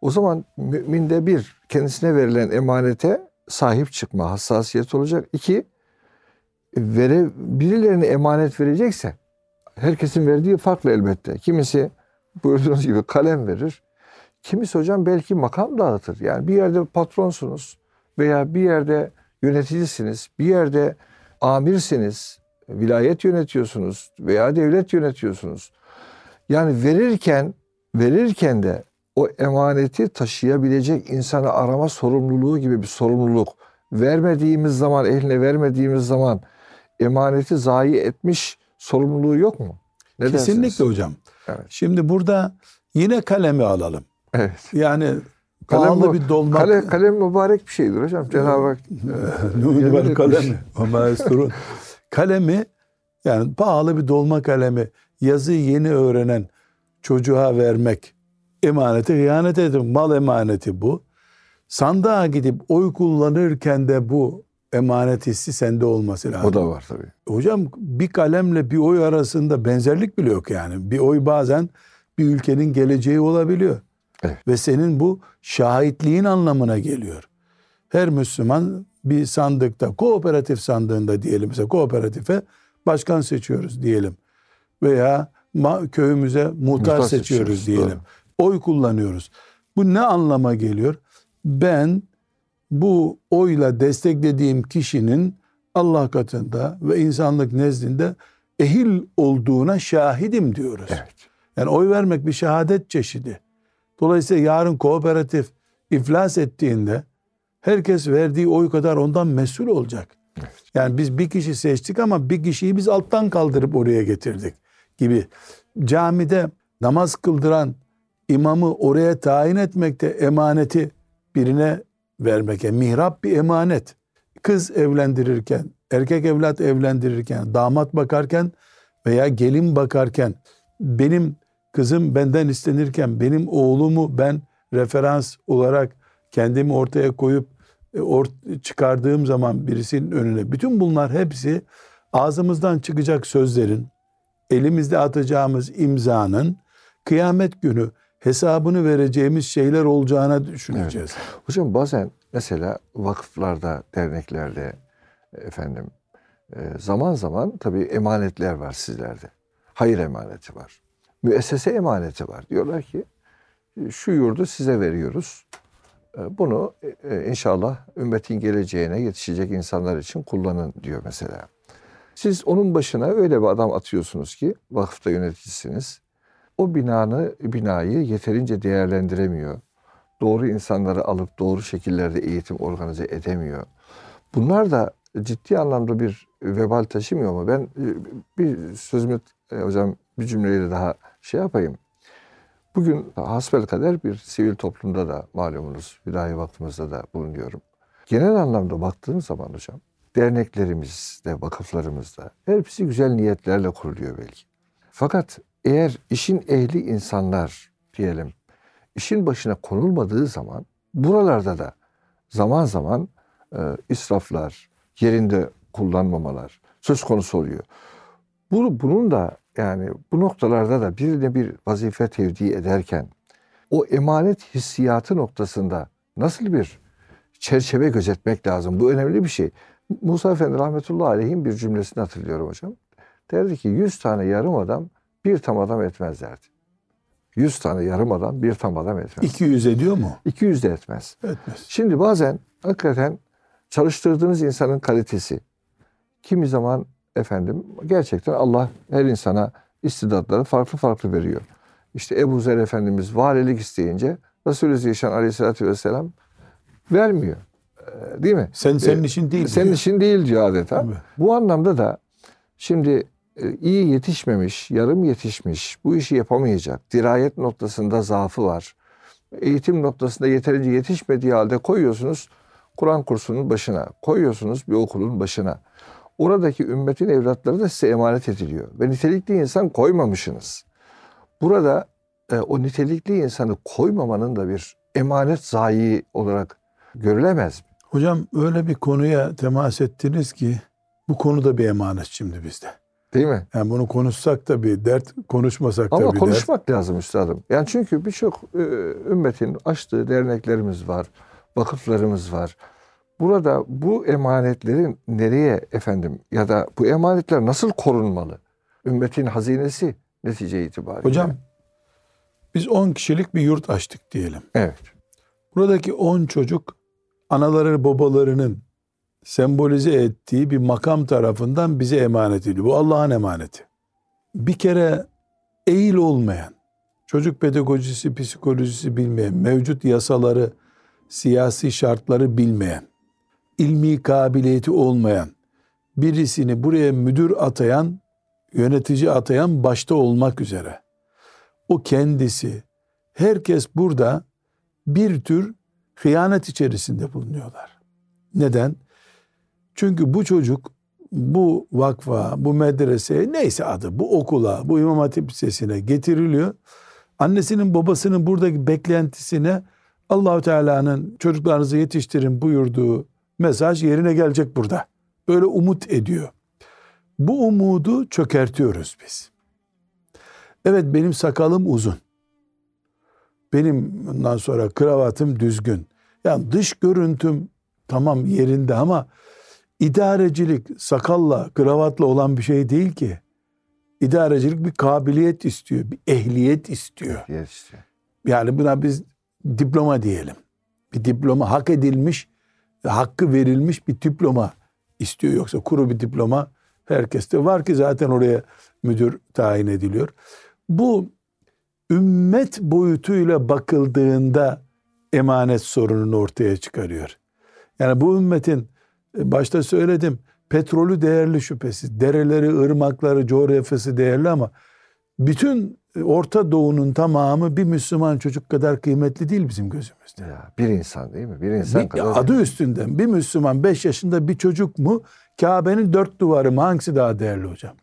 O zaman müminde bir kendisine verilen emanete sahip çıkma hassasiyet olacak. İki vere, birilerine emanet verecekse herkesin verdiği farklı elbette. Kimisi buyurduğunuz gibi kalem verir. Kimisi hocam belki makam dağıtır. Yani bir yerde patronsunuz veya bir yerde yöneticisiniz, bir yerde amirsiniz, vilayet yönetiyorsunuz veya devlet yönetiyorsunuz. Yani verirken verirken de o emaneti taşıyabilecek insanı arama sorumluluğu gibi bir sorumluluk. Vermediğimiz zaman, eline vermediğimiz zaman emaneti zayi etmiş sorumluluğu yok mu? Ne Kesinlikle dersiniz? hocam. Evet. Şimdi burada yine kalemi alalım. Evet. Yani Kalem pahalı bir dolmak. Kale, kalem mübarek bir şeydir hocam. Cenab-ı Hak vel etmiş. kalemi. kalemi yani pahalı bir dolma kalemi yazıyı yeni öğrenen çocuğa vermek emanete hıyanet edin. Mal emaneti bu. Sandığa gidip oy kullanırken de bu emanet hissi sende olması lazım. o da var tabii. Hocam bir kalemle bir oy arasında benzerlik bile yok yani. Bir oy bazen bir ülkenin geleceği olabiliyor. Evet. Ve senin bu şahitliğin anlamına geliyor. Her Müslüman bir sandıkta, kooperatif sandığında diyelim mesela kooperatife başkan seçiyoruz diyelim. Veya köyümüze muhtar, Muhtar seçiyoruz seçiyoruz, diyelim. Oy kullanıyoruz. Bu ne anlama geliyor? Ben bu oyla desteklediğim kişinin Allah katında ve insanlık nezdinde ehil olduğuna şahidim diyoruz. Evet. Yani oy vermek bir şehadet çeşidi. Dolayısıyla yarın kooperatif iflas ettiğinde herkes verdiği oy kadar ondan mesul olacak. Yani biz bir kişi seçtik ama bir kişiyi biz alttan kaldırıp oraya getirdik gibi. Camide namaz kıldıran imamı oraya tayin etmekte emaneti birine vermek. Yani mihrap bir emanet. Kız evlendirirken, erkek evlat evlendirirken, damat bakarken veya gelin bakarken benim kızım benden istenirken benim oğlumu ben referans olarak kendimi ortaya koyup e, çıkardığım zaman birisinin önüne bütün bunlar hepsi ağzımızdan çıkacak sözlerin elimizde atacağımız imzanın kıyamet günü hesabını vereceğimiz şeyler olacağına düşüneceğiz. Hocam bazen mesela vakıflarda, derneklerde efendim e, zaman zaman tabii emanetler var sizlerde. Hayır emaneti var. Müessese emaneti var. Diyorlar ki şu yurdu size veriyoruz. E, Bunu e, inşallah ümmetin geleceğine yetişecek insanlar için kullanın diyor mesela. Siz onun başına öyle bir adam atıyorsunuz ki vakıfta yöneticisiniz. O binanı binayı yeterince değerlendiremiyor. Doğru insanları alıp doğru şekillerde eğitim organize edemiyor. Bunlar da ciddi anlamda bir vebal taşımıyor mu? Ben e, bir sözümü e, hocam bir cümleyle daha şey yapayım. Bugün hasbelkader bir sivil toplumda da malumunuz Vilayi Vakfımızda da bulunuyorum. Genel anlamda baktığım zaman hocam derneklerimizde, vakıflarımızda hepsi güzel niyetlerle kuruluyor belki. Fakat eğer işin ehli insanlar diyelim işin başına konulmadığı zaman buralarda da zaman zaman e, israflar, yerinde kullanmamalar söz konusu oluyor. Bu, bunun da yani bu noktalarda da birine bir vazife tevdi ederken o emanet hissiyatı noktasında nasıl bir çerçeve gözetmek lazım? Bu önemli bir şey. Musa Efendi rahmetullahi aleyhin bir cümlesini hatırlıyorum hocam. Derdi ki 100 tane yarım adam bir tam adam etmez derdi. 100 tane yarım adam bir tam adam etmez. 200 ediyor mu? 200 de etmez. Etmez. Şimdi bazen hakikaten çalıştırdığınız insanın kalitesi kimi zaman efendim gerçekten Allah her insana istidatları farklı farklı veriyor. İşte Ebu Zer Efendimiz valilik isteyince Resulü Zişan Aleyhisselatü Vesselam vermiyor. Ee, Değil mi? Sen senin Ee, işin değil. Senin diyor. işin değil diyor adeta. Tabii. Bu anlamda da şimdi e, iyi yetişmemiş, yarım yetişmiş, bu işi yapamayacak, dirayet noktasında zaafı var. Eğitim noktasında yeterince yetişmediği halde koyuyorsunuz Kur'an kursunun başına, koyuyorsunuz bir okulun başına. Oradaki ümmetin evlatları da size emanet ediliyor. Ve nitelikli insan koymamışsınız. Burada e, o nitelikli insanı koymamanın da bir emanet zayi olarak görülemez mi? Hocam öyle bir konuya temas ettiniz ki bu konu da bir emanet şimdi bizde. Değil mi? Yani bunu konuşsak da bir dert, konuşmasak da Ama bir konuşmak lazım üstadım. Yani çünkü birçok e, ümmetin açtığı derneklerimiz var, vakıflarımız var. Burada bu emanetlerin nereye efendim ya da bu emanetler nasıl korunmalı? Ümmetin hazinesi netice itibariyle. Hocam biz 10 kişilik bir yurt açtık diyelim. Evet. Buradaki 10 çocuk anaları babalarının sembolize ettiği bir makam tarafından bize emanet ediliyor. Bu Allah'ın emaneti. Bir kere eğil olmayan, çocuk pedagojisi, psikolojisi bilmeyen, mevcut yasaları, siyasi şartları bilmeyen, ilmi kabiliyeti olmayan birisini buraya müdür atayan, yönetici atayan başta olmak üzere. O kendisi, herkes burada bir tür hıyanet içerisinde bulunuyorlar. Neden? Çünkü bu çocuk bu vakfa, bu medreseye neyse adı, bu okula, bu İmam Hatip Lisesi'ne getiriliyor. Annesinin babasının buradaki beklentisine Allahu Teala'nın çocuklarınızı yetiştirin buyurduğu mesaj yerine gelecek burada. Böyle umut ediyor. Bu umudu çökertiyoruz biz. Evet benim sakalım uzun. Benim bundan sonra kravatım düzgün. Yani dış görüntüm tamam yerinde ama idarecilik sakalla, kravatla olan bir şey değil ki. İdarecilik bir kabiliyet istiyor, bir ehliyet istiyor. Diğer işte. Yani buna biz diploma diyelim. Bir diploma hak edilmiş, hakkı verilmiş bir diploma istiyor. Yoksa kuru bir diploma herkeste var ki zaten oraya müdür tayin ediliyor. Bu ümmet boyutuyla bakıldığında emanet sorununu ortaya çıkarıyor. Yani bu ümmetin e, başta söyledim petrolü değerli şüphesiz. Dereleri, ırmakları, coğrafyası değerli ama bütün Orta Doğu'nun tamamı bir Müslüman çocuk kadar kıymetli değil bizim gözümüzde. Ya, bir insan değil mi? Bir insan Bir- kadar. adı üstünden bir Müslüman 5 yaşında bir çocuk mu Kabe'nin dört duvarı mı hangisi daha değerli hocam?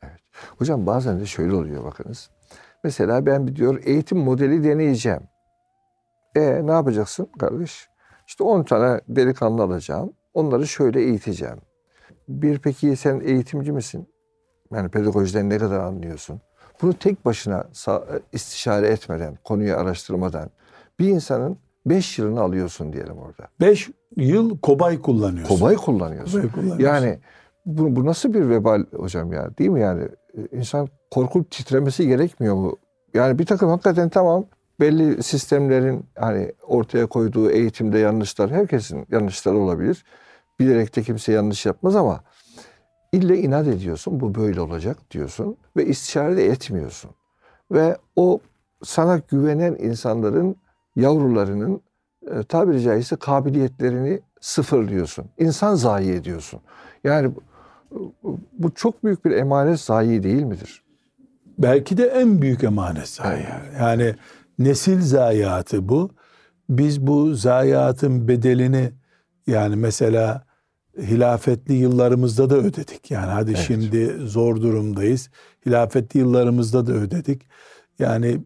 Hocam bazen de şöyle oluyor bakınız. Mesela ben bir diyor eğitim modeli deneyeceğim. E ne yapacaksın kardeş? İşte 10 tane delikanlı alacağım. Onları şöyle eğiteceğim. Bir peki sen eğitimci misin? Yani pedagojiden ne kadar anlıyorsun? Bunu tek başına sa- istişare etmeden, konuyu araştırmadan bir insanın 5 yılını alıyorsun diyelim orada. 5 yıl kobay kullanıyorsun. Kobay kullanıyorsun. Kobay kullanıyorsun. Yani bu, bu nasıl bir vebal hocam ya değil mi yani? Ee, insan korkup titremesi gerekmiyor mu? Yani bir takım hakikaten tamam belli sistemlerin hani ortaya koyduğu eğitimde yanlışlar herkesin yanlışları olabilir. Bilerek de kimse yanlış yapmaz ama ille inat ediyorsun bu böyle olacak diyorsun ve istişare de etmiyorsun. Ve o sana güvenen insanların yavrularının e, tabiri caizse kabiliyetlerini sıfırlıyorsun. İnsan zayi ediyorsun. Yani bu- çok büyük bir emanet zayi değil midir? Belki de en büyük emanet zayi. Yani nesil zayiatı bu. Biz bu zayiatın bedelini yani mesela hilafetli yıllarımızda da ödedik. Yani hadi Evet. şimdi zor durumdayız. Hilafetli yıllarımızda da ödedik. Yani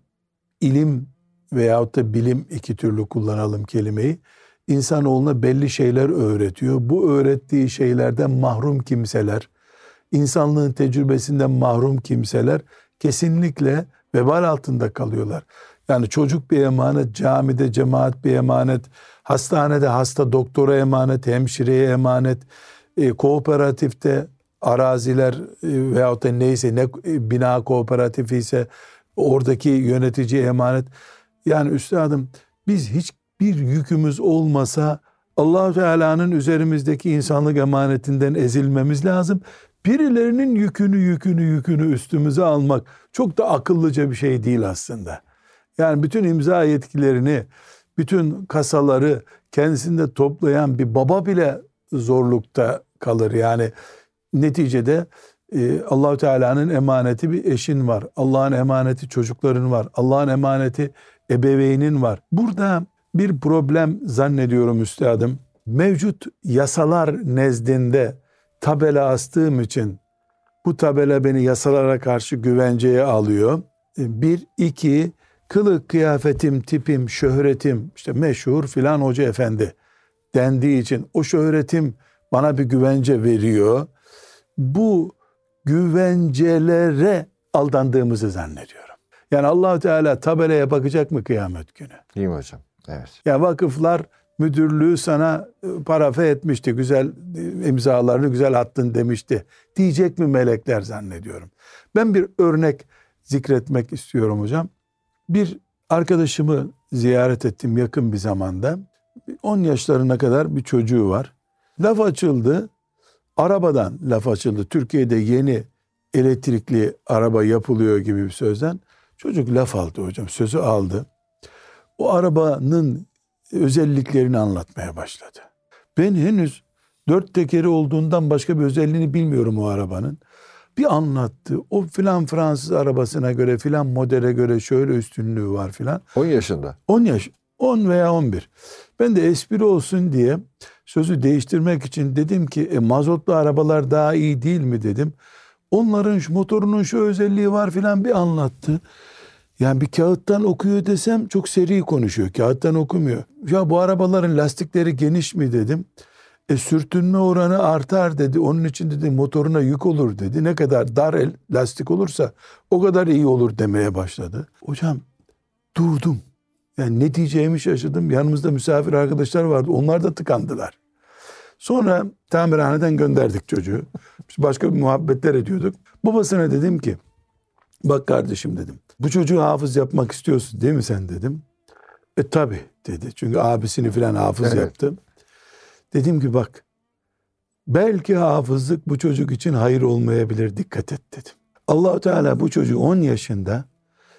ilim veyahut da bilim iki türlü kullanalım kelimeyi. İnsanoğluna belli şeyler öğretiyor. Bu öğrettiği şeylerden mahrum kimseler, insanlığın tecrübesinden mahrum kimseler kesinlikle vebal altında kalıyorlar. Yani çocuk bir emanet, camide cemaat bir emanet, hastanede hasta doktora emanet, hemşireye emanet, e, kooperatifte araziler e, veyahut da neyse ne e, bina kooperatifi ise oradaki yönetici emanet. Yani üstadım biz hiçbir yükümüz olmasa allah Teala'nın üzerimizdeki insanlık emanetinden ezilmemiz lazım. Birilerinin yükünü yükünü yükünü üstümüze almak çok da akıllıca bir şey değil aslında. Yani bütün imza yetkilerini, bütün kasaları kendisinde toplayan bir baba bile zorlukta kalır. Yani neticede e, Allahu Teala'nın emaneti bir eşin var. Allah'ın emaneti çocukların var. Allah'ın emaneti ebeveynin var. Burada bir problem zannediyorum üstadım. Mevcut yasalar nezdinde tabela astığım için bu tabela beni yasalara karşı güvenceye alıyor. E, bir, iki, kılık, kıyafetim, tipim, şöhretim, işte meşhur filan hoca efendi dendiği için o şöhretim bana bir güvence veriyor. Bu güvencelere aldandığımızı zannediyorum. Yani Allahu Teala tabelaya bakacak mı kıyamet günü? Değil mi hocam? Evet. Ya vakıflar müdürlüğü sana e, parafe etmişti. Güzel e, imzalarını güzel attın demişti. Diyecek mi melekler zannediyorum. Ben bir örnek zikretmek istiyorum hocam. Bir arkadaşımı ziyaret ettim yakın bir zamanda. 10 yaşlarına kadar bir çocuğu var. Laf açıldı. Arabadan laf açıldı. Türkiye'de yeni elektrikli araba yapılıyor gibi bir sözden. Çocuk laf aldı hocam. Sözü aldı. O arabanın özelliklerini anlatmaya başladı. Ben henüz dört tekeri olduğundan başka bir özelliğini bilmiyorum o arabanın. Bir anlattı. O filan Fransız arabasına göre filan modele göre şöyle üstünlüğü var filan. 10 yaşında. 10 yaş, 10 veya 11. Ben de espri olsun diye sözü değiştirmek için dedim ki e, mazotlu arabalar daha iyi değil mi dedim. Onların şu motorunun şu özelliği var filan bir anlattı. Yani bir kağıttan okuyor desem çok seri konuşuyor. Kağıttan okumuyor. Ya bu arabaların lastikleri geniş mi dedim. E sürtünme oranı artar dedi. Onun için dedi motoruna yük olur dedi. Ne kadar dar el lastik olursa o kadar iyi olur demeye başladı. Hocam durdum. Yani ne diyeceğimi şaşırdım. Yanımızda misafir arkadaşlar vardı. Onlar da tıkandılar. Sonra tamirhaneden gönderdik çocuğu. Biz başka bir muhabbetler ediyorduk. Babasına dedim ki bak kardeşim dedim. Bu çocuğu hafız yapmak istiyorsun değil mi sen dedim. E tabi dedi. Çünkü abisini filan hafız Evet. yaptı. Dedim ki bak belki hafızlık bu çocuk için hayır olmayabilir dikkat et dedim. Allahu Teala bu çocuğu 10 yaşında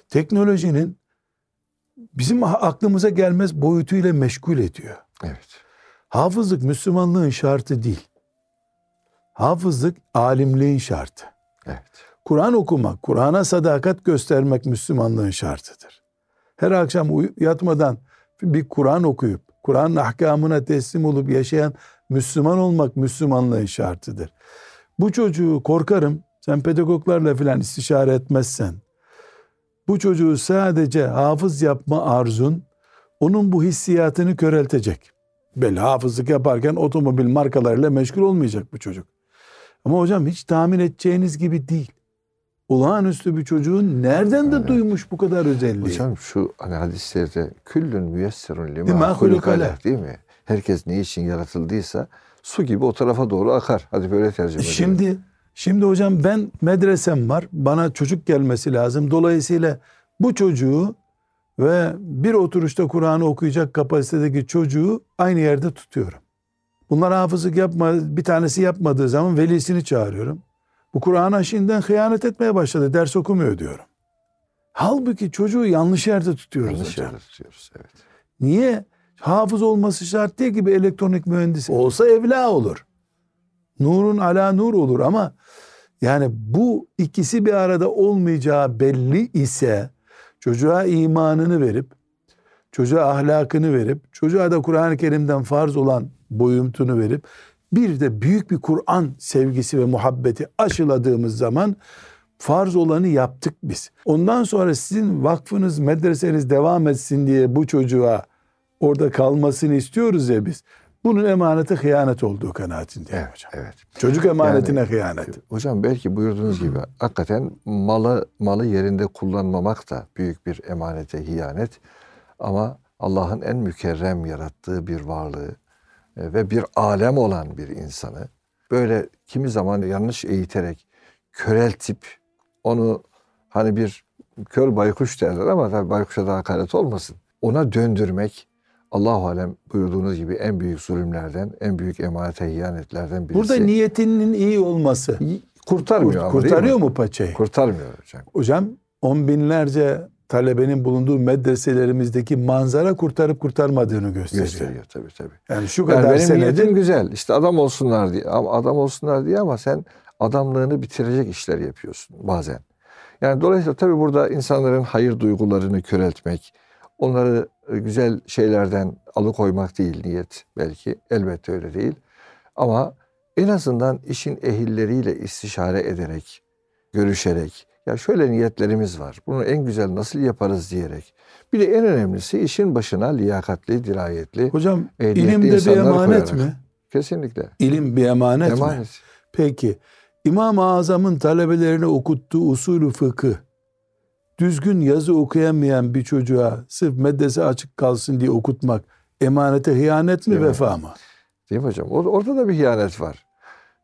teknolojinin bizim aklımıza gelmez boyutuyla meşgul ediyor. Evet. Hafızlık Müslümanlığın şartı değil. Hafızlık alimliğin şartı. Evet. Kur'an okumak, Kur'an'a sadakat göstermek Müslümanlığın şartıdır. Her akşam yatmadan bir Kur'an okuyup, Kur'an'ın ahkamına teslim olup yaşayan Müslüman olmak Müslümanlığın şartıdır. Bu çocuğu korkarım, sen pedagoglarla filan istişare etmezsen, bu çocuğu sadece hafız yapma arzun, onun bu hissiyatını köreltecek. Belli hafızlık yaparken otomobil markalarıyla meşgul olmayacak bu çocuk. Ama hocam hiç tahmin edeceğiniz gibi değil. Olağanüstü bir çocuğun nereden de duymuş bu kadar özelliği? Hocam şu hani hadislerde küllün müyesserun Lima hulukale. hulukale değil mi? Herkes ne için yaratıldıysa su gibi o tarafa doğru akar. Hadi böyle tercüme edelim. Şimdi şimdi hocam ben medresem var. Bana çocuk gelmesi lazım. Dolayısıyla bu çocuğu ve bir oturuşta Kur'an'ı okuyacak kapasitedeki çocuğu aynı yerde tutuyorum. Bunlar hafızlık yapma, bir tanesi yapmadığı zaman velisini çağırıyorum. Bu Kur'an aşığından hıyanet etmeye başladı. Ders okumuyor diyorum. Halbuki çocuğu yanlış yerde tutuyoruz yanlış hocam. yerde tutuyoruz. Evet. Niye? Hafız olması şart değil gibi elektronik mühendisi. Olsa evla olur. Nurun ala nur olur ama yani bu ikisi bir arada olmayacağı belli ise çocuğa imanını verip çocuğa ahlakını verip çocuğa da Kur'an-ı Kerim'den farz olan boyutunu verip bir de büyük bir Kur'an sevgisi ve muhabbeti aşıladığımız zaman farz olanı yaptık biz. Ondan sonra sizin vakfınız, medreseniz devam etsin diye bu çocuğa orada kalmasını istiyoruz ya biz. Bunun emanete hıyanet olduğu kanaatindeyim Evet. hocam. evet. Çocuk emanetine hıyanet. Hocam belki buyurduğunuz gibi hakikaten malı malı yerinde kullanmamak da büyük bir emanete hiyanet. Ama Allah'ın en mükerrem yarattığı bir varlığı e, ve bir alem olan bir insanı böyle kimi zaman yanlış eğiterek köreltip onu hani bir kör baykuş derler ama tabii baykuşa da hakaret olmasın. Ona döndürmek Allahu alem buyurduğunuz gibi en büyük zulümlerden, en büyük emanete ihanetlerden birisi. Burada niyetinin iyi olması kurtarmıyor ama değil kurtarıyor mu paçayı? Kurtarmıyor hocam. Hocam on binlerce talebenin bulunduğu medreselerimizdeki manzara kurtarıp kurtarmadığını gösteriyor. Gösteriyor tabii tabii. Yani şu Yani kadar benim niyetim senedir güzel. İşte adam olsunlar diye. Adam olsunlar diye ama sen adamlığını bitirecek işler yapıyorsun bazen. Yani dolayısıyla tabii burada insanların hayır duygularını köreltmek, onları e, güzel şeylerden alıkoymak değil niyet belki. Elbette öyle değil. Ama en azından işin ehilleriyle istişare ederek, görüşerek, ya şöyle niyetlerimiz var. Bunu en güzel nasıl yaparız diyerek. Bir de en önemlisi işin başına liyakatli, dirayetli, hocam ilim de bir emanet koyarak. mi? kesinlikle İlim bir emanet, mi? emanet. Peki İmam-ı Azam'ın talebelerine okuttuğu usulü fıkı düzgün yazı okuyamayan bir çocuğa sırf medrese açık kalsın diye okutmak emanete hıyanet mi Değil mi? vefa mı? Değil mi hocam? Or- Orada da bir hıyanet var.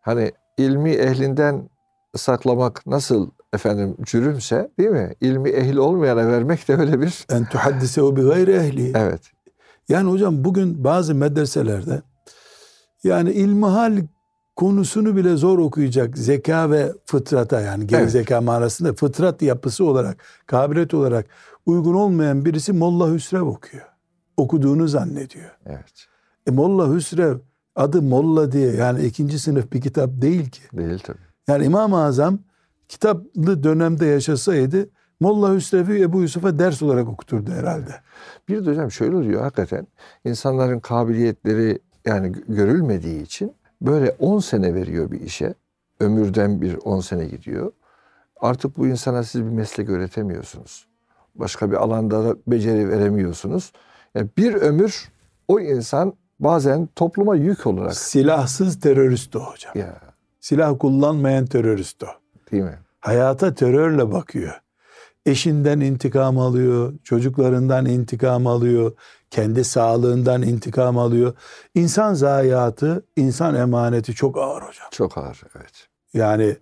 Hani ilmi ehlinden saklamak nasıl efendim cürümse değil mi? İlmi ehli olmayana vermek de öyle bir En tuhaddisehu bi gayri ehli. evet. Yani hocam bugün bazı medreselerde yani ilmihal konusunu bile zor okuyacak zeka ve fıtrata yani geri Evet. zeka manasında fıtrat yapısı olarak, kabiliyet olarak uygun olmayan birisi Molla Hüsrev okuyor. Okuduğunu zannediyor. Evet. E Molla Hüsrev adı Molla diye yani ikinci sınıf bir kitap değil ki. Değil tabii. Yani İmam-ı Azam kitaplı dönemde yaşasaydı Molla Hüsrev'i Ebu Yusuf'a ders olarak okuturdu herhalde. Bir de hocam şöyle oluyor hakikaten. insanların kabiliyetleri yani gö- görülmediği için böyle 10 sene veriyor bir işe. Ömürden bir 10 sene gidiyor. Artık bu insana siz bir meslek öğretemiyorsunuz. Başka bir alanda da beceri veremiyorsunuz. Yani bir ömür o insan bazen topluma yük olarak Silahsız terörist o hocam. ya Silah kullanmayan terörist o. değil mi? Hayata terörle bakıyor. Eşinden intikam alıyor, çocuklarından intikam alıyor, kendi sağlığından intikam alıyor. İnsan zayiatı, insan emaneti çok ağır hocam. Çok ağır evet. Yani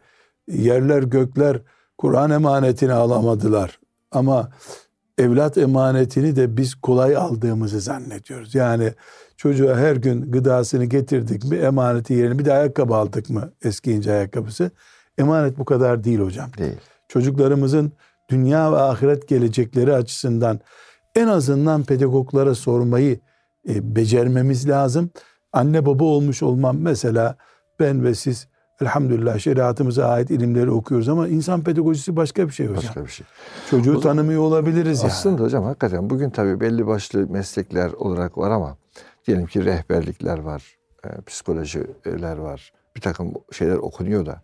yerler gökler Kur'an emanetini alamadılar. Ama evlat emanetini de biz kolay aldığımızı zannediyoruz. Yani çocuğa her gün gıdasını getirdik mi emaneti yerine bir de ayakkabı aldık mı eskiyince ayakkabısı. Emanet bu kadar değil hocam. Değil. Çocuklarımızın dünya ve ahiret gelecekleri açısından en azından pedagoglara sormayı e, becermemiz lazım. Anne baba olmuş olmam mesela ben ve siz elhamdülillah şeriatımıza ait ilimleri okuyoruz ama insan pedagojisi başka bir şey hocam. Başka bir şey. Çocuğu O tanımıyor olabiliriz yani. Aslında hocam hakikaten bugün tabii belli başlı meslekler olarak var ama diyelim ki rehberlikler var, e, psikolojiler var, bir takım şeyler okunuyor da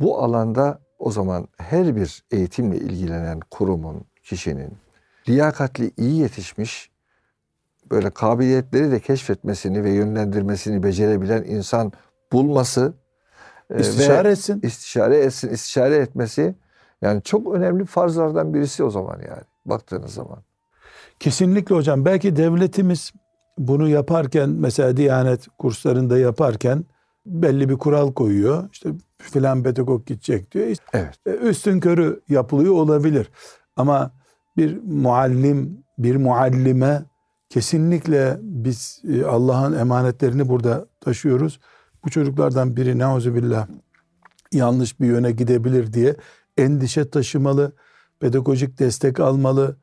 bu alanda o zaman her bir eğitimle ilgilenen kurumun, kişinin liyakatli, iyi yetişmiş böyle kabiliyetleri de keşfetmesini ve yönlendirmesini becerebilen insan bulması e, ve İstişare etsin. istişare etsin, istişare etmesi yani çok önemli farzlardan birisi o zaman yani baktığınız zaman. Kesinlikle hocam. Belki devletimiz bunu yaparken mesela Diyanet kurslarında yaparken belli bir kural koyuyor. İşte filan pedagog gidecek diyor. Evet. E, üstün körü yapılıyor olabilir. Ama bir muallim, bir muallime kesinlikle biz e, Allah'ın emanetlerini burada taşıyoruz. Bu çocuklardan biri neuzubillah yanlış bir yöne gidebilir diye endişe taşımalı, pedagojik destek almalı,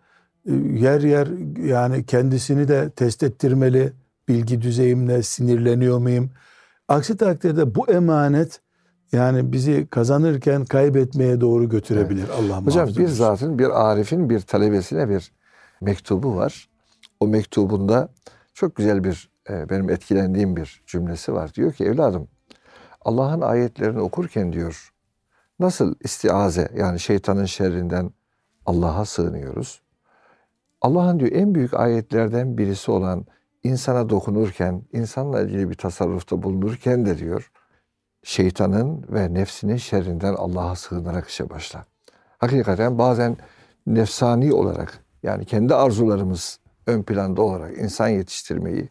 e, yer yer yani kendisini de test ettirmeli. Bilgi düzeyimle sinirleniyor muyum? Aksi takdirde bu emanet yani bizi kazanırken kaybetmeye doğru götürebilir. Allah Hocam muhafaza bir etsin. zatın bir arifin bir talebesine bir mektubu var. O mektubunda çok güzel bir e, benim etkilendiğim bir cümlesi var. Diyor ki evladım Allah'ın ayetlerini okurken diyor nasıl istiaze yani şeytanın şerrinden Allah'a sığınıyoruz. Allah'ın diyor en büyük ayetlerden birisi olan insana dokunurken, insanla ilgili bir tasarrufta bulunurken de diyor şeytanın ve nefsinin şerrinden Allah'a sığınarak işe başla. Hakikaten bazen nefsani olarak yani kendi arzularımız ön planda olarak insan yetiştirmeyi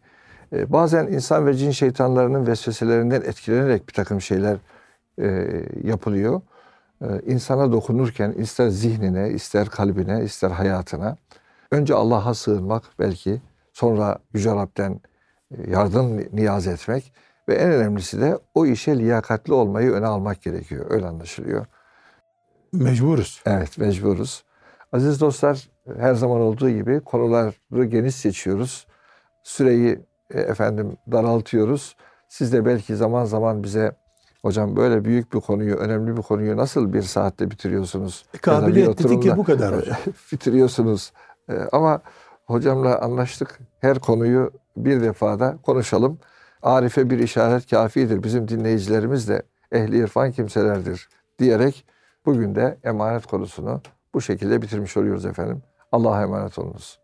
E, bazen insan ve cin şeytanlarının vesveselerinden etkilenerek bir takım şeyler e, yapılıyor. E, insana dokunurken ister zihnine, ister kalbine, ister hayatına önce Allah'a sığınmak belki sonra Yüce Rab'den e, yardım niyaz etmek ve en önemlisi de o işe liyakatli olmayı öne almak gerekiyor. Öyle anlaşılıyor. Mecburuz. Evet mecburuz. Aziz dostlar her zaman olduğu gibi konuları geniş seçiyoruz. Süreyi e, efendim daraltıyoruz. Siz de belki zaman zaman bize hocam böyle büyük bir konuyu, önemli bir konuyu nasıl bir saatte bitiriyorsunuz? Bir Kabiliyet dedi ki bu kadar hocam. bitiriyorsunuz. E, Ama hocamla anlaştık. Her konuyu bir defada konuşalım. Arife bir işaret kafidir. Bizim dinleyicilerimiz de ehli irfan kimselerdir diyerek bugün de emanet konusunu bu şekilde bitirmiş oluyoruz efendim. Allah'a emanet olunuz.